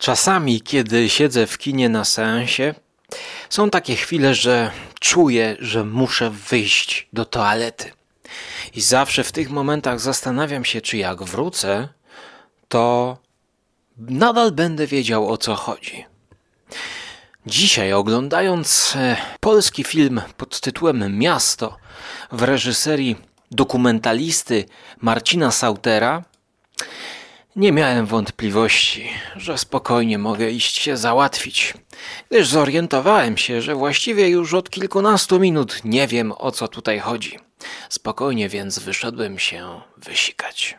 Czasami, kiedy siedzę w kinie na seansie, są takie chwile, że czuję, że muszę wyjść do toalety. I zawsze w tych momentach zastanawiam się, czy jak wrócę, to nadal będę wiedział o co chodzi. Dzisiaj, oglądając e, polski film pod tytułem Miasto w reżyserii dokumentalisty Marcina Sautera, nie miałem wątpliwości, że spokojnie mogę iść się załatwić, gdyż zorientowałem się, że właściwie już od kilkunastu minut nie wiem o co tutaj chodzi. Spokojnie więc wyszedłem się wysikać.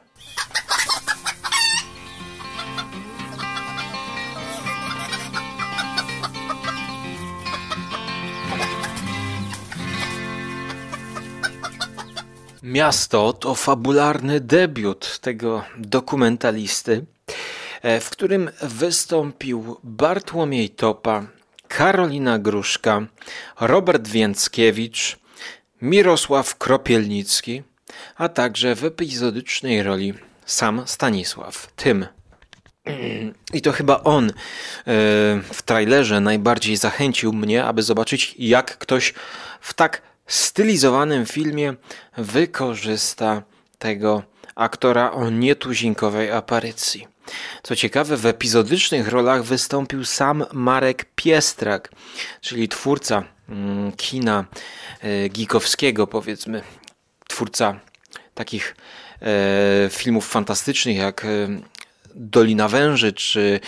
Miasto to fabularny debiut tego dokumentalisty, e, w którym wystąpił Bartłomiej Topa, Karolina Gruszka, Robert Więckiewicz, Mirosław Kropielnicki, a także w epizodycznej roli sam Stanisław Tym. I to chyba on e, w trailerze najbardziej zachęcił mnie, aby zobaczyć, jak ktoś w tak stylizowanym filmie wykorzysta tego aktora o nietuzinkowej aparycji. Co ciekawe, w epizodycznych rolach wystąpił sam Marek Piestrak, czyli twórca mm, kina e, gikowskiego, powiedzmy, twórca takich e, filmów fantastycznych jak e, Dolina Węży czy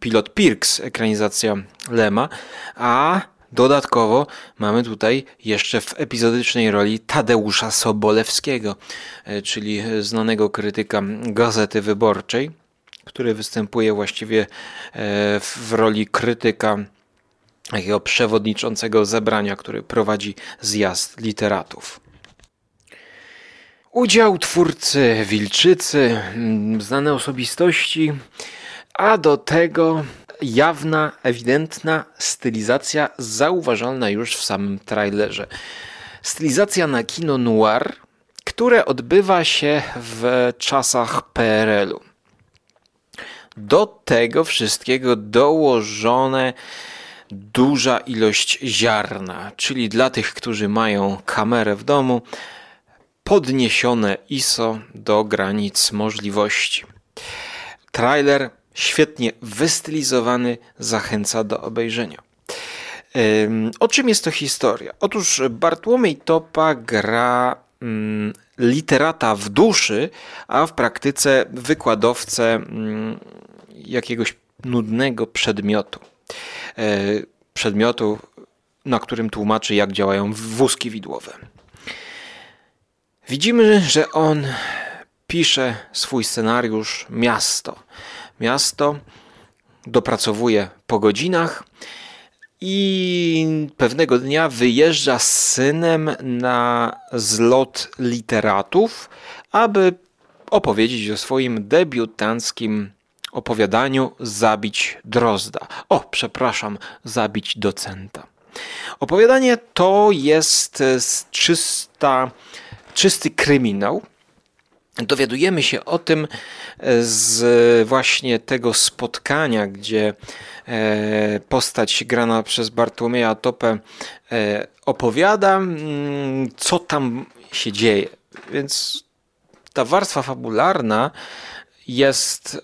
Pilot Pirks, ekranizacja Lema, a Dodatkowo mamy tutaj jeszcze w epizodycznej roli Tadeusza Sobolewskiego, e, czyli znanego krytyka Gazety Wyborczej, który występuje właściwie e, w roli krytyka takiego przewodniczącego zebrania, który prowadzi zjazd literatów. Udział twórcy Wilczycy, znane osobistości, a do tego jawna, ewidentna stylizacja zauważalna już w samym trailerze. Stylizacja na kino noir, które odbywa się w czasach PRL-u. Do tego wszystkiego dołożone duża ilość ziarna, czyli dla tych, którzy mają kamerę w domu, podniesione ISO do granic możliwości. Trailer świetnie wystylizowany, zachęca do obejrzenia. O czym jest to historia? Otóż Bartłomiej Topa gra mm, literata w duszy, a w praktyce wykładowcę mm, jakiegoś nudnego przedmiotu. E, przedmiotu, na którym tłumaczy, jak działają wózki widłowe. Widzimy, że on pisze swój scenariusz Miasto miasto, dopracowuje po godzinach i pewnego dnia wyjeżdża z synem na zlot literatów, aby opowiedzieć o swoim debiutanckim opowiadaniu Zabić Drozda. O, przepraszam, Zabić Docenta. Opowiadanie to jest czysta, czysty kryminał, dowiadujemy się o tym e, z właśnie tego spotkania, gdzie e, postać grana przez Bartłomieja Topę e, opowiada, mm, co tam się dzieje. Więc ta warstwa fabularna jest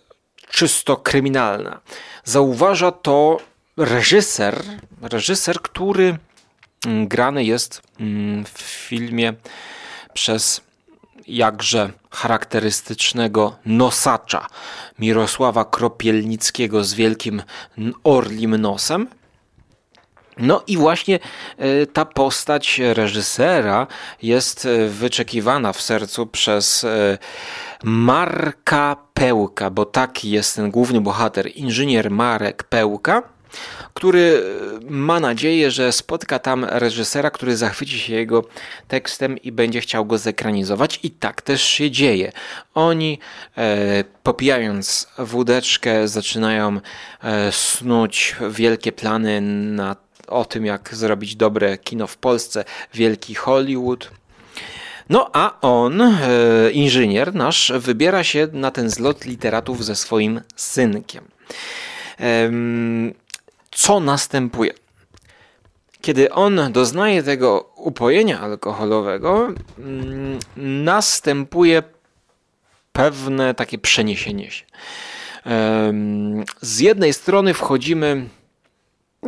czysto kryminalna. Zauważa to reżyser, reżyser, który mm, grany jest mm, w filmie przez jakże charakterystycznego nosacza Mirosława Kropielnickiego z wielkim orlim nosem. No i właśnie e, ta postać reżysera jest e, wyczekiwana w sercu przez e, Marka Pełka, bo taki jest ten główny bohater, inżynier Marek Pełka który ma nadzieję, że spotka tam reżysera, który zachwyci się jego tekstem i będzie chciał go zekranizować. I tak też się dzieje. Oni e, popijając wódeczkę zaczynają e, snuć wielkie plany na, o tym, jak zrobić dobre kino w Polsce, wielki Hollywood. No a on, e, inżynier nasz, wybiera się na ten zlot literatów ze swoim synkiem. Co następuje? Kiedy on doznaje tego upojenia alkoholowego, mm, następuje pewne takie przeniesienie się. Z jednej strony wchodzimy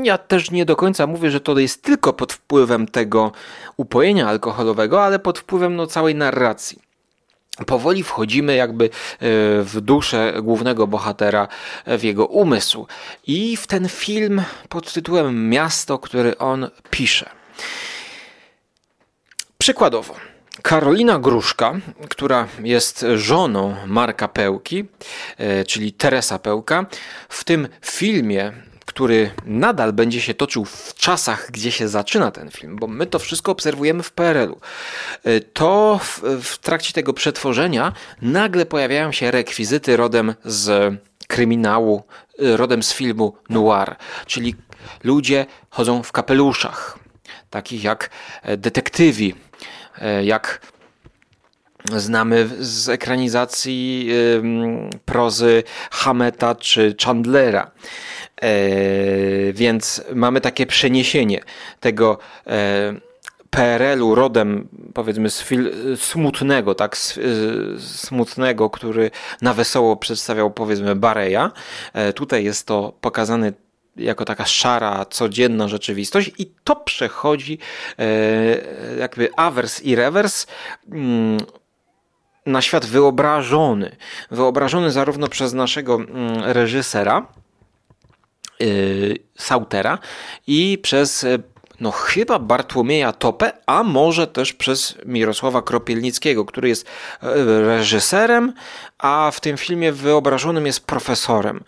ja też nie do końca mówię, że to jest tylko pod wpływem tego upojenia alkoholowego, ale pod wpływem no, całej narracji. Powoli wchodzimy jakby e, w duszę głównego bohatera, w jego umysł i w ten film pod tytułem Miasto, który on pisze. Przykładowo, Karolina Gruszka, która jest żoną Marka Pełki, e, czyli Teresa Pełka, w tym filmie który nadal będzie się toczył w czasach, gdzie się zaczyna ten film, bo my to wszystko obserwujemy w PRL-u, e, to w, w trakcie tego przetworzenia nagle pojawiają się rekwizyty rodem z kryminału, e, rodem z filmu noir, czyli ludzie chodzą w kapeluszach, takich jak e, detektywi, jak znamy z ekranizacji prozy Hameta czy Chandlera. E, więc mamy takie przeniesienie tego e, PRL-u rodem powiedzmy z fil- smutnego, tak, smutnego, który na wesoło przedstawiał powiedzmy Bareja. E, tutaj jest to pokazane jako taka szara, codzienna rzeczywistość i to przechodzi jakby awers i rewers mm, na świat wyobrażony. Wyobrażony zarówno przez naszego mm, reżysera, Sautera i przez y, no chyba Bartłomieja Topę, a może też przez Mirosława Kropielnickiego, który jest y, reżyserem, a w tym filmie wyobrażonym jest profesorem.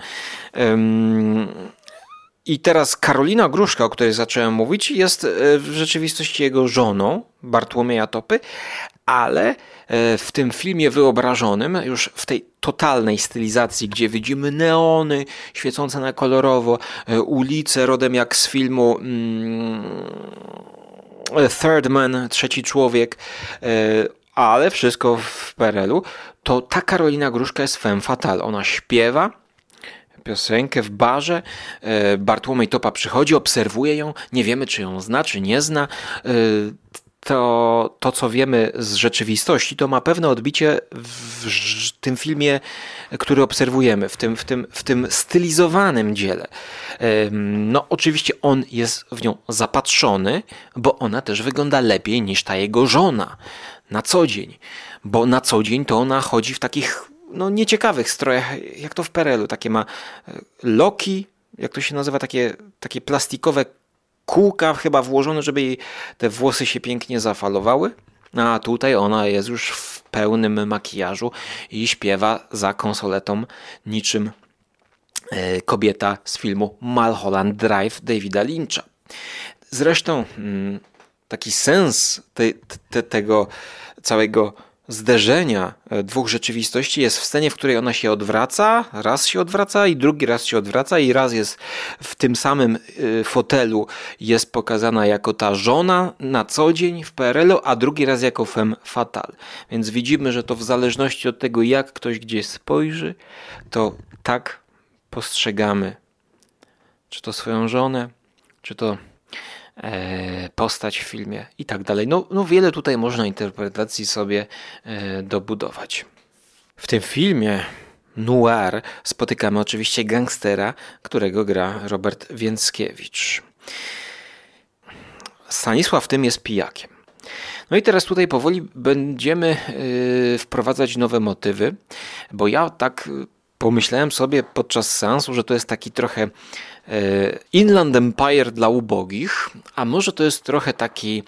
I teraz Karolina Gruszka, o której zacząłem mówić, jest w rzeczywistości jego żoną, Bartłomieja Topy, ale e, w tym filmie wyobrażonym, już w tej totalnej stylizacji, gdzie widzimy neony świecące na kolorowo, e, ulice rodem jak z filmu mm, Third Man, Trzeci Człowiek, e, ale wszystko w PRL-u, to ta Karolina Gruszka jest femme fatale. Ona śpiewa, piosenkę w barze. Bartłomiej Topa przychodzi, obserwuje ją, nie wiemy czy ją zna, czy nie zna to, to, co wiemy z rzeczywistości, to ma pewne odbicie w tym filmie, który obserwujemy, w tym, w tym, w tym stylizowanym dziele. No, oczywiście on jest w nią zapatrzony, bo ona też wygląda lepiej niż ta jego żona na co dzień, bo na co dzień to ona chodzi w takich no, nieciekawych strojach, jak to w Perelu. Takie ma e, loki, jak to się nazywa, takie, takie plastikowe kółka chyba włożone, żeby jej te włosy się pięknie zafalowały. A tutaj ona jest już w pełnym makijażu i śpiewa za konsoletą niczym e, kobieta z filmu Malholland Drive Davida Lyncha. Zresztą mm, taki sens te, te, tego całego zderzenia e, dwóch rzeczywistości jest w scenie, w której ona się odwraca, raz się odwraca i drugi raz się odwraca i raz jest w tym samym e, fotelu jest pokazana jako ta żona na co dzień w PRL-u, a drugi raz jako femme fatale. Więc widzimy, że to w zależności od tego jak ktoś gdzieś spojrzy, to tak postrzegamy czy to swoją żonę, czy to postać w filmie i tak dalej. No, no wiele tutaj można interpretacji sobie e, dobudować. W tym filmie noir spotykamy oczywiście gangstera, którego gra Robert Więckiewicz. Stanisław w tym jest pijakiem. No i teraz tutaj powoli będziemy e, wprowadzać nowe motywy, bo ja tak pomyślałem sobie podczas seansu, że to jest taki trochę E, Inland Empire dla ubogich, a może to jest trochę taki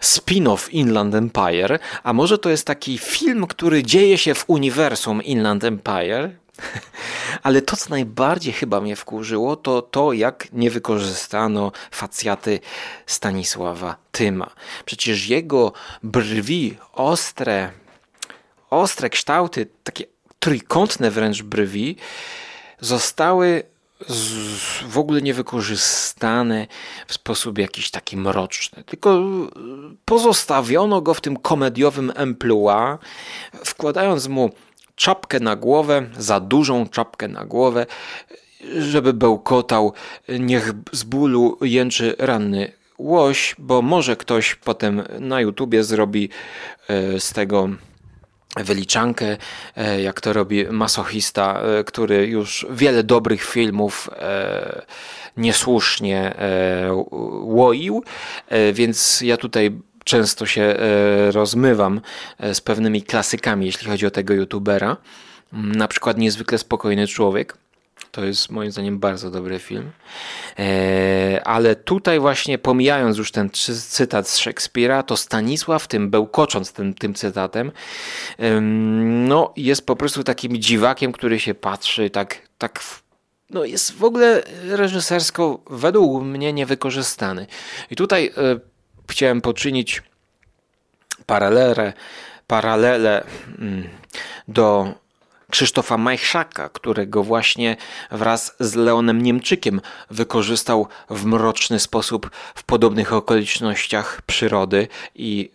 spin-off Inland Empire, a może to jest taki film, który dzieje się w uniwersum Inland Empire. Ale to, co najbardziej chyba mnie wkurzyło, to to, jak nie wykorzystano facjaty Stanisława Tyma. Przecież jego brwi, ostre, ostre kształty, takie trójkątne wręcz brwi, zostały w ogóle niewykorzystane w sposób jakiś taki mroczny, tylko pozostawiono go w tym komediowym emploi, wkładając mu czapkę na głowę, za dużą czapkę na głowę żeby bełkotał, niech z bólu jęczy ranny łoś, bo może ktoś potem na YouTubie zrobi e, z tego wyliczankę, e, jak to robi masochista, e, który już wiele dobrych filmów niesłusznie łoił, więc ja tutaj często się rozmywam z pewnymi klasykami, jeśli chodzi o tego youtubera. Na przykład niezwykle spokojny człowiek. To jest moim zdaniem bardzo dobry film. E, ale tutaj właśnie pomijając już ten cytat z Szekspira, to Stanisław tym bełkocząc tym, tym cytatem, no jest po prostu takim dziwakiem, który się patrzy tak, tak no jest w ogóle reżysersko według mnie niewykorzystany. I tutaj e, chciałem poczynić paralelę, paralelę mm, do Krzysztofa Majchrzaka, którego właśnie wraz z Leonem Niemczykiem wykorzystał w mroczny sposób w podobnych okolicznościach przyrody i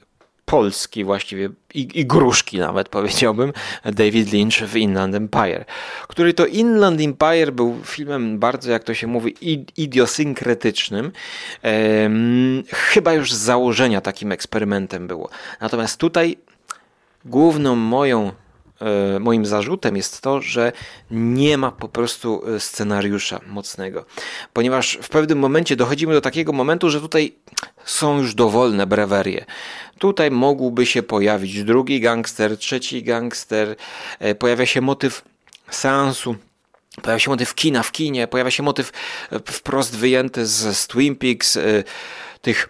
Polski właściwie i, i, gruszki nawet powiedziałbym David Lynch w Inland Empire, który to Inland Empire był filmem bardzo jak to się mówi idiosynkretycznym. Ehm, chyba już z założenia takim eksperymentem było. Natomiast tutaj główną moją moim zarzutem jest to, że nie ma po prostu e, scenariusza mocnego. Ponieważ w pewnym momencie dochodzimy do takiego momentu, że tutaj są już dowolne brewerie. Tutaj mógłby się pojawić drugi gangster, trzeci gangster, e, pojawia się motyw seansu. Pojawia się motyw kina w kinie, pojawia się motyw wprost wyjęty z, z Twin Peaks, tych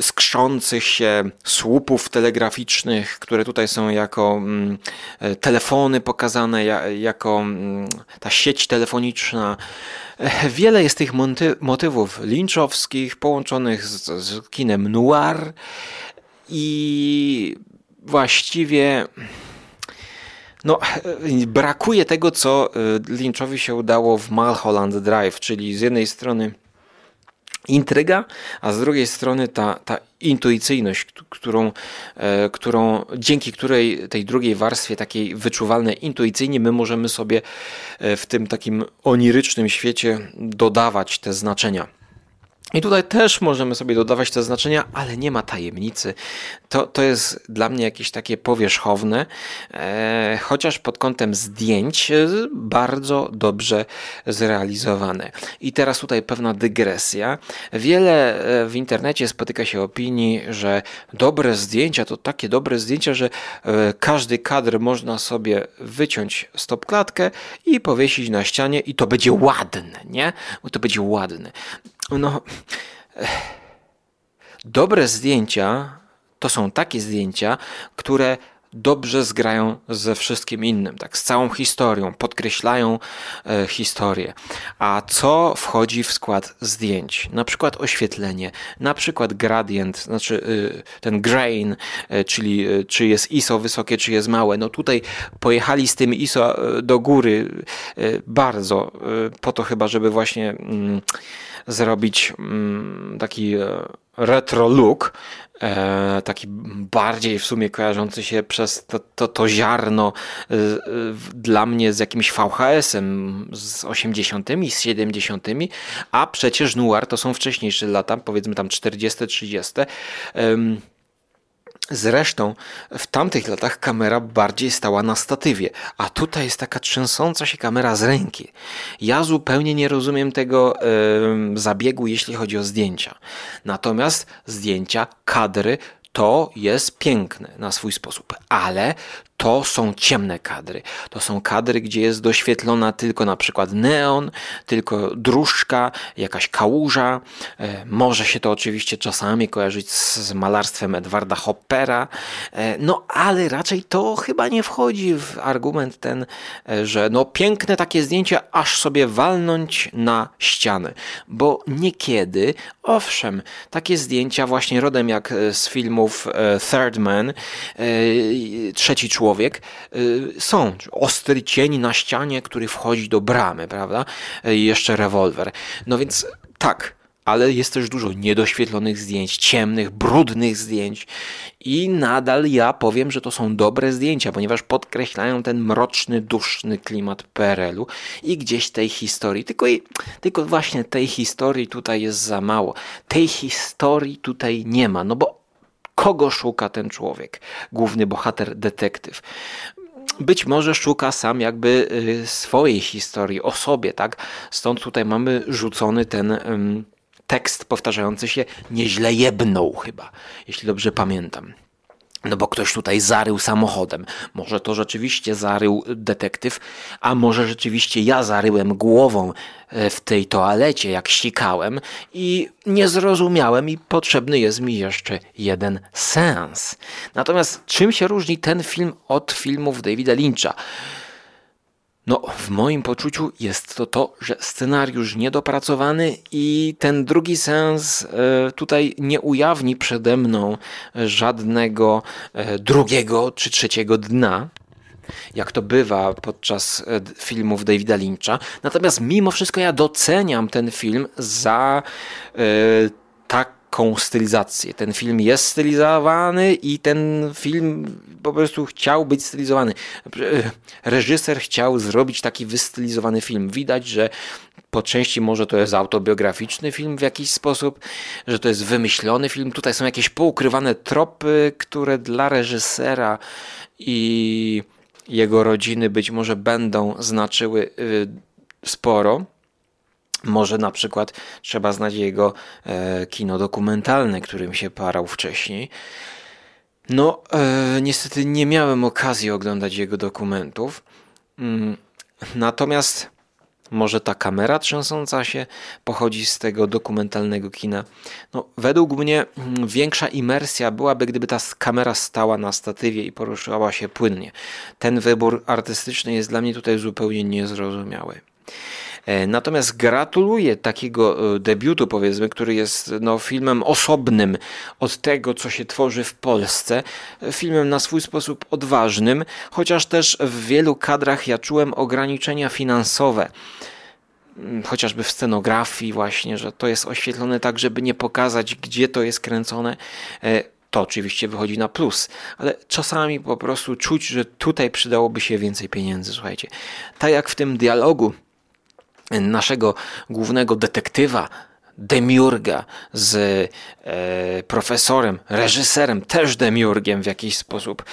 skrzących się słupów telegraficznych, które tutaj są jako mm, e, telefony pokazane, jako mm, ta sieć telefoniczna. E, wiele jest tych motywów lynchowskich połączonych z, z kinem noir i właściwie no, e, brakuje tego, co Lynchowi się udało w Mulholland Drive, czyli z jednej strony intryga, a z drugiej strony ta, ta intuicyjność, którą, e, którą, dzięki której tej drugiej warstwie, takiej wyczuwalnej intuicyjnie, my możemy sobie e, w tym takim onirycznym świecie dodawać te znaczenia. I tutaj też możemy sobie dodawać te znaczenia, ale nie ma tajemnicy. To, to jest dla mnie jakieś takie powierzchowne, e, chociaż pod kątem zdjęć bardzo dobrze zrealizowane. I teraz tutaj pewna dygresja. Wiele e, w internecie spotyka się opinii, że dobre zdjęcia to takie dobre zdjęcia, że e, każdy kadr można sobie wyciąć stopklatkę i powiesić na ścianie i to będzie ładne, nie? To będzie ładne. No, dobre zdjęcia to są takie zdjęcia, które dobrze zgrają ze wszystkim innym, tak, z całą historią, podkreślają e, historię. A co wchodzi w skład zdjęć? Na przykład oświetlenie, na przykład gradient, znaczy y, ten grain, y, czyli y, czy jest ISO wysokie, czy jest małe. No tutaj pojechali z tym ISO e, do góry bardzo, po to chyba, żeby właśnie mm, zrobić mm, taki retro look, e, taki bardziej w sumie kojarzący się przez to, to, to ziarno e, dla mnie z jakimś VHS-em z 80., z 70., a przecież noir to są wcześniejsze lata, powiedzmy tam 40., 30. Zresztą w tamtych latach kamera bardziej stała na statywie, a tutaj jest taka trzęsąca się kamera z ręki. Ja zupełnie nie rozumiem tego yy, zabiegu, jeśli chodzi o zdjęcia. Natomiast zdjęcia, kadry to jest piękne na swój sposób, ale to są ciemne kadry. To są kadry, gdzie jest doświetlona tylko na przykład neon, tylko dróżka, jakaś kałuża. E, może się to oczywiście czasami kojarzyć z malarstwem Edwarda Hoppera, e, no ale raczej to chyba nie wchodzi w argument ten, e, że no piękne takie zdjęcie, aż sobie walnąć na ściany. Bo niekiedy, owszem, takie zdjęcia właśnie rodem jak z filmów Third Man, Trzeci Człowiek, człowiek, y, są. Ostry cień na ścianie, który wchodzi do bramy, prawda? I jeszcze rewolwer. No więc tak, ale jest też dużo niedoświetlonych zdjęć, ciemnych, brudnych zdjęć i nadal ja powiem, że to są dobre zdjęcia, ponieważ podkreślają ten mroczny, duszny klimat PRL-u i gdzieś tej historii, tylko, tylko właśnie tej historii tutaj jest za mało. Tej historii tutaj nie ma, no bo kogo szuka ten człowiek, główny bohater, detektyw? być może szuka sam jakby y, swojej historii o sobie, tak? Stąd tutaj mamy rzucony ten tekst powtarzający się nieźle jebnął chyba, jeśli dobrze pamiętam. No bo ktoś tutaj zarył samochodem. Może to rzeczywiście zarył detektyw, a może rzeczywiście ja zaryłem głową e, w tej toalecie, jak sikałem i nie zrozumiałem i potrzebny jest mi jeszcze jeden sens. Natomiast czym się różni ten film od filmów Davida Lyncha? No, w moim poczuciu jest to to, że scenariusz niedopracowany i ten drugi sens e, tutaj nie ujawni przede mną żadnego e, drugiego czy trzeciego dna jak to bywa podczas e, filmów Davida Lyncha. Natomiast mimo wszystko ja doceniam ten film za taką stylizację. Ten film jest stylizowany i ten film po prostu chciał być stylizowany. Reżyser chciał zrobić taki wystylizowany film. Widać, że po części może to jest autobiograficzny film w jakiś sposób, że to jest wymyślony film. Tutaj są jakieś poukrywane tropy, które dla reżysera i jego rodziny być może będą znaczyły y, sporo. Może na przykład trzeba znać jego e, kino dokumentalne, którym się parał wcześniej. No, e, niestety nie miałem okazji oglądać jego dokumentów. Mm, natomiast może ta kamera trzęsąca się pochodzi z tego dokumentalnego kina. No, według mnie mm, większa imersja byłaby, gdyby ta kamera stała na statywie i poruszała się płynnie. Ten wybór artystyczny jest dla mnie tutaj zupełnie niezrozumiały. E, natomiast gratuluję takiego e, debiutu, powiedzmy, który jest no, filmem osobnym od tego, co się tworzy w Polsce. Filmem na swój sposób odważnym, chociaż też w wielu kadrach ja czułem ograniczenia finansowe mm, chociażby w scenografii właśnie, że to jest oświetlone tak, żeby nie pokazać, gdzie to jest kręcone. E, to oczywiście wychodzi na plus, ale czasami po prostu czuć, że tutaj przydałoby się więcej pieniędzy, słuchajcie. Tak jak w tym dialogu naszego głównego detektywa, demiurga z e, profesorem, reżyserem, też demiurgiem w jakiś sposób.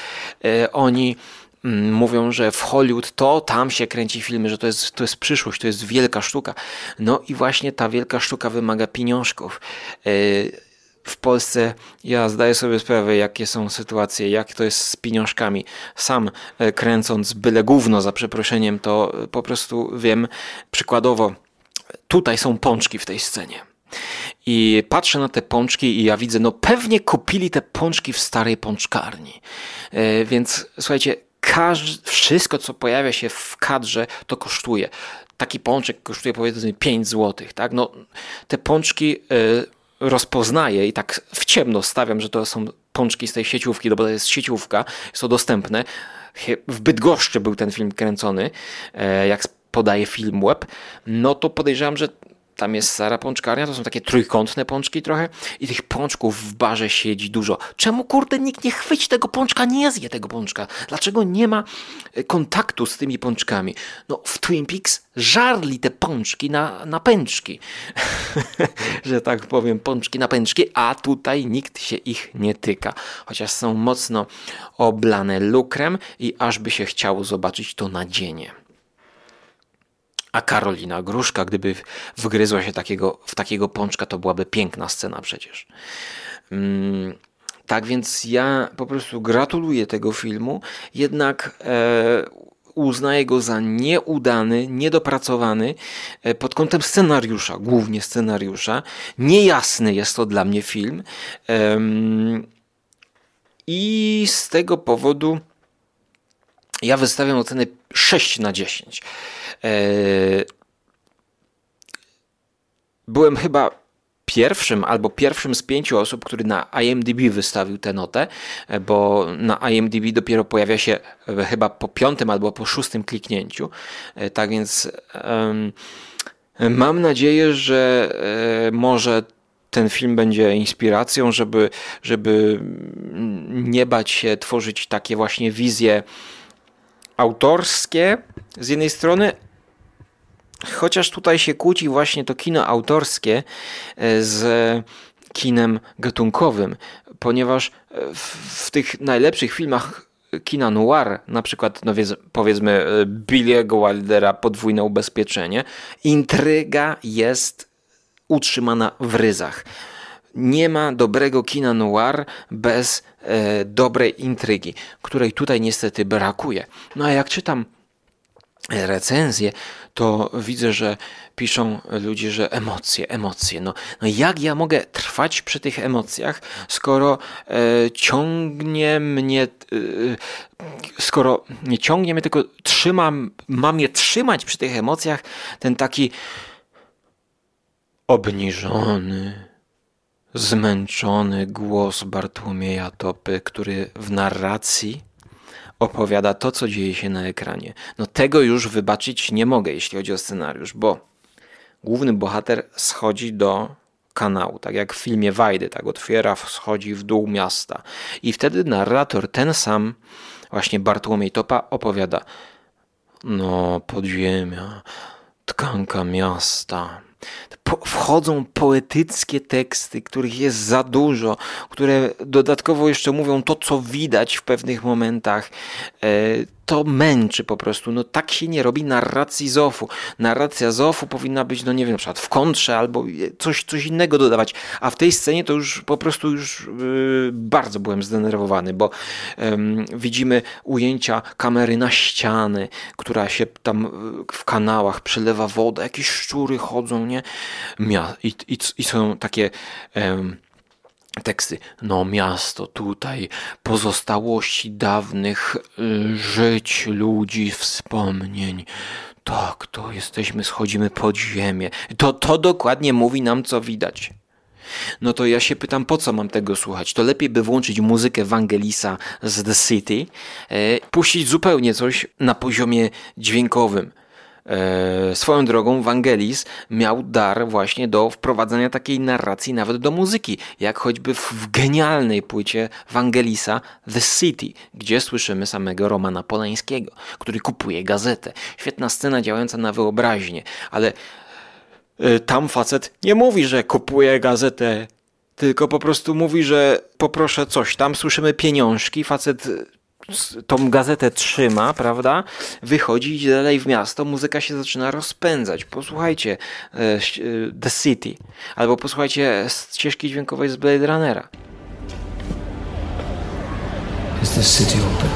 E, oni mm, mówią, że w Hollywood to tam się kręci filmy, że to jest, to jest przyszłość, to jest wielka sztuka. No i właśnie ta wielka sztuka wymaga pieniążków. E, w Polsce ja zdaję sobie sprawę, jakie są sytuacje, jak to jest z pieniążkami. Sam e, kręcąc byle gówno za przeproszeniem, to e, po prostu wiem przykładowo, tutaj są pączki w tej scenie. I patrzę na te pączki i ja widzę, no pewnie kupili te pączki w starej pączkarni. E, więc słuchajcie, wszystko co pojawia się w kadrze to kosztuje. Taki pączek kosztuje powiedzmy 5 zł, tak? No, te pączki rozpoznaję i tak w ciemno stawiam, że to są pączki z tej sieciówki, no bo to jest sieciówka, jest to dostępne. W Bydgoszczy był ten film kręcony, e, jak podaje film web, no to podejrzewam, że tam jest Sara Pączkarnia, to są takie trójkątne pączki trochę i tych pączków w barze siedzi dużo. Czemu kurde nikt nie chwyci tego pączka, nie zje tego pączka? Dlaczego nie ma e, kontaktu z tymi pączkami? No w Twin Peaks żarli te pączki na, na pęczki. Że tak powiem, pączki na pęczki, a tutaj nikt się ich nie tyka. Chociaż są mocno oblane lukrem i aż by się chciało zobaczyć to nadzienie. A Karolina Gruszka, gdyby wgryzła się takiego, w takiego pączka, to byłaby piękna scena przecież. Mm, tak więc ja po prostu gratuluję tego filmu, jednak e, uznaję go za nieudany, niedopracowany e, pod kątem scenariusza, głównie scenariusza. Niejasny jest to dla mnie film. E, I z tego powodu ja wystawiam ocenę 6 na 10. E, byłem chyba pierwszym albo pierwszym z pięciu osób, który na IMDb wystawił tę notę, e, bo na IMDb dopiero pojawia się e, chyba po piątym albo po szóstym kliknięciu. Tak więc Mam nadzieję, że może ten film będzie inspiracją, żeby, żeby nie bać się tworzyć takie właśnie wizje autorskie z jednej strony, chociaż tutaj się kłóci właśnie to kino autorskie e, z kinem gatunkowym, ponieważ w, w tych najlepszych filmach kina noir, na przykład no powiedzmy e, Billy'ego Wildera Podwójne Ubezpieczenie, intryga jest utrzymana w ryzach. Nie ma dobrego kina noir bez e, dobrej intrygi, której tutaj niestety brakuje. No a jak czytam recenzje, to widzę, że piszą ludzie, że emocje, emocje. No, no jak ja mogę trwać przy tych emocjach, skoro e, ciągnie mnie, e, skoro nie ciągnie mnie, tylko trzymam, mam je trzymać przy tych emocjach, ten taki obniżony, zmęczony głos Bartłomieja Topy, który w narracji opowiada to, co dzieje się na ekranie. No tego już wybaczyć nie mogę, jeśli chodzi o scenariusz, bo główny bohater schodzi do kanału, tak jak w filmie Wajdy, tak otwiera, schodzi w dół miasta. I wtedy narrator, ten sam, właśnie Bartłomiej Topa, opowiada no, podziemia, tkanka miasta, wchodzą poetyckie teksty, których jest za dużo, które dodatkowo jeszcze mówią to, co widać w pewnych momentach. E, to męczy po prostu. No tak się nie robi narracji Zofu. Narracja Zofu powinna być, no nie wiem, na przykład w kontrze albo coś, coś innego dodawać. A w tej scenie to już po prostu już yy, bardzo byłem zdenerwowany, bo widzimy ujęcia kamery na ściany, która się tam w kanałach przelewa woda, jakieś szczury chodzą, nie? I, i, i są takie... Yy, teksty. No, miasto tutaj, pozostałości dawnych y, żyć ludzi, wspomnień. Tak, to jesteśmy, schodzimy pod ziemię. To, to dokładnie mówi nam, co widać. No to ja się pytam, po co mam tego słuchać? To lepiej by włączyć muzykę Wangelisa z The City, e, puścić zupełnie coś na poziomie dźwiękowym. E, swoją drogą Wangelis miał dar właśnie do wprowadzania takiej narracji nawet do muzyki, jak choćby w genialnej płycie Wangelisa The City, gdzie słyszymy samego Romana Polańskiego, który kupuje gazetę. Świetna scena działająca na wyobraźnię, ale e, tam facet nie mówi, że kupuje gazetę tylko po prostu mówi, że poproszę coś. Tam słyszymy pieniążki, facet tą gazetę trzyma, prawda? Wychodzi, idzie dalej w miasto, muzyka się zaczyna rozpędzać. Posłuchajcie e, e, The City, albo posłuchajcie ścieżki dźwiękowej z Blade Runnera. Is city open?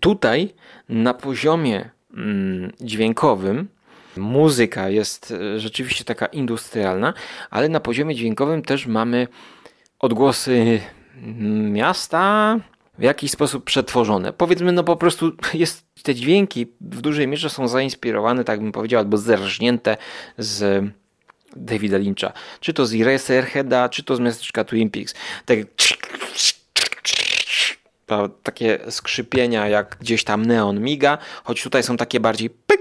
Tutaj na poziomie mm, dźwiękowym muzyka jest e, rzeczywiście taka industrialna, ale na poziomie dźwiękowym też mamy odgłosy miasta w jakiś sposób przetworzone. Powiedzmy, no po prostu jest te dźwięki w dużej mierze są zainspirowane, tak bym powiedział, albo zerżnięte z Davida Lyncha. Czy to z Eraserheada, czy to z miasteczka Twin Peaks. Tak takie skrzypienia, jak gdzieś tam neon miga, choć tutaj są takie bardziej pyk,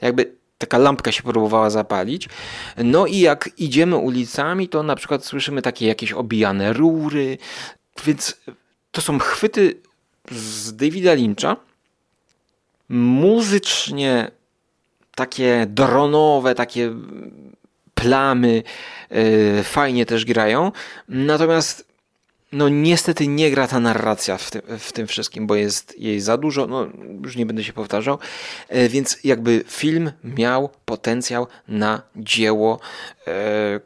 jakby taka lampka się próbowała zapalić. No i jak idziemy ulicami, to na przykład słyszymy takie jakieś obijane rury, więc to są chwyty z Davida Lyncha. Muzycznie takie dronowe, takie plamy yy, fajnie też grają. Natomiast no niestety nie gra ta narracja w tym, w tym wszystkim, bo jest jej za dużo, no już nie będę się powtarzał, e, więc jakby film miał potencjał na dzieło e,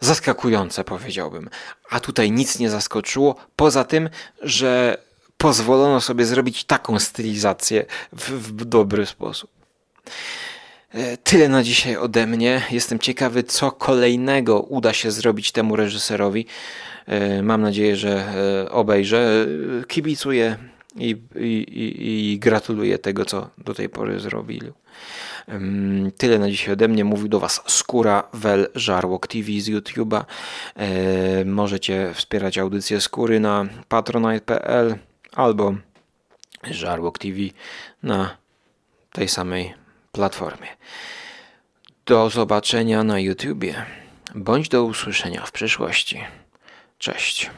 zaskakujące powiedziałbym, a tutaj nic nie zaskoczyło, poza tym, że pozwolono sobie zrobić taką stylizację w, w dobry sposób. E, tyle na dzisiaj ode mnie. Jestem ciekawy, co kolejnego uda się zrobić temu reżyserowi. E, mam nadzieję, że e, obejrzę. Kibicuję i, i, i gratuluję tego, co do tej pory zrobili. Tyle na dzisiaj ode mnie. Mówił do Was Skóra Wel Żarłok TV z YouTube'a. Możecie wspierać audycję Skóry na patronite.pl albo Żarłok TV na tej samej platformie. Do zobaczenia na YouTubie, bądź do usłyszenia w przyszłości. Cześć.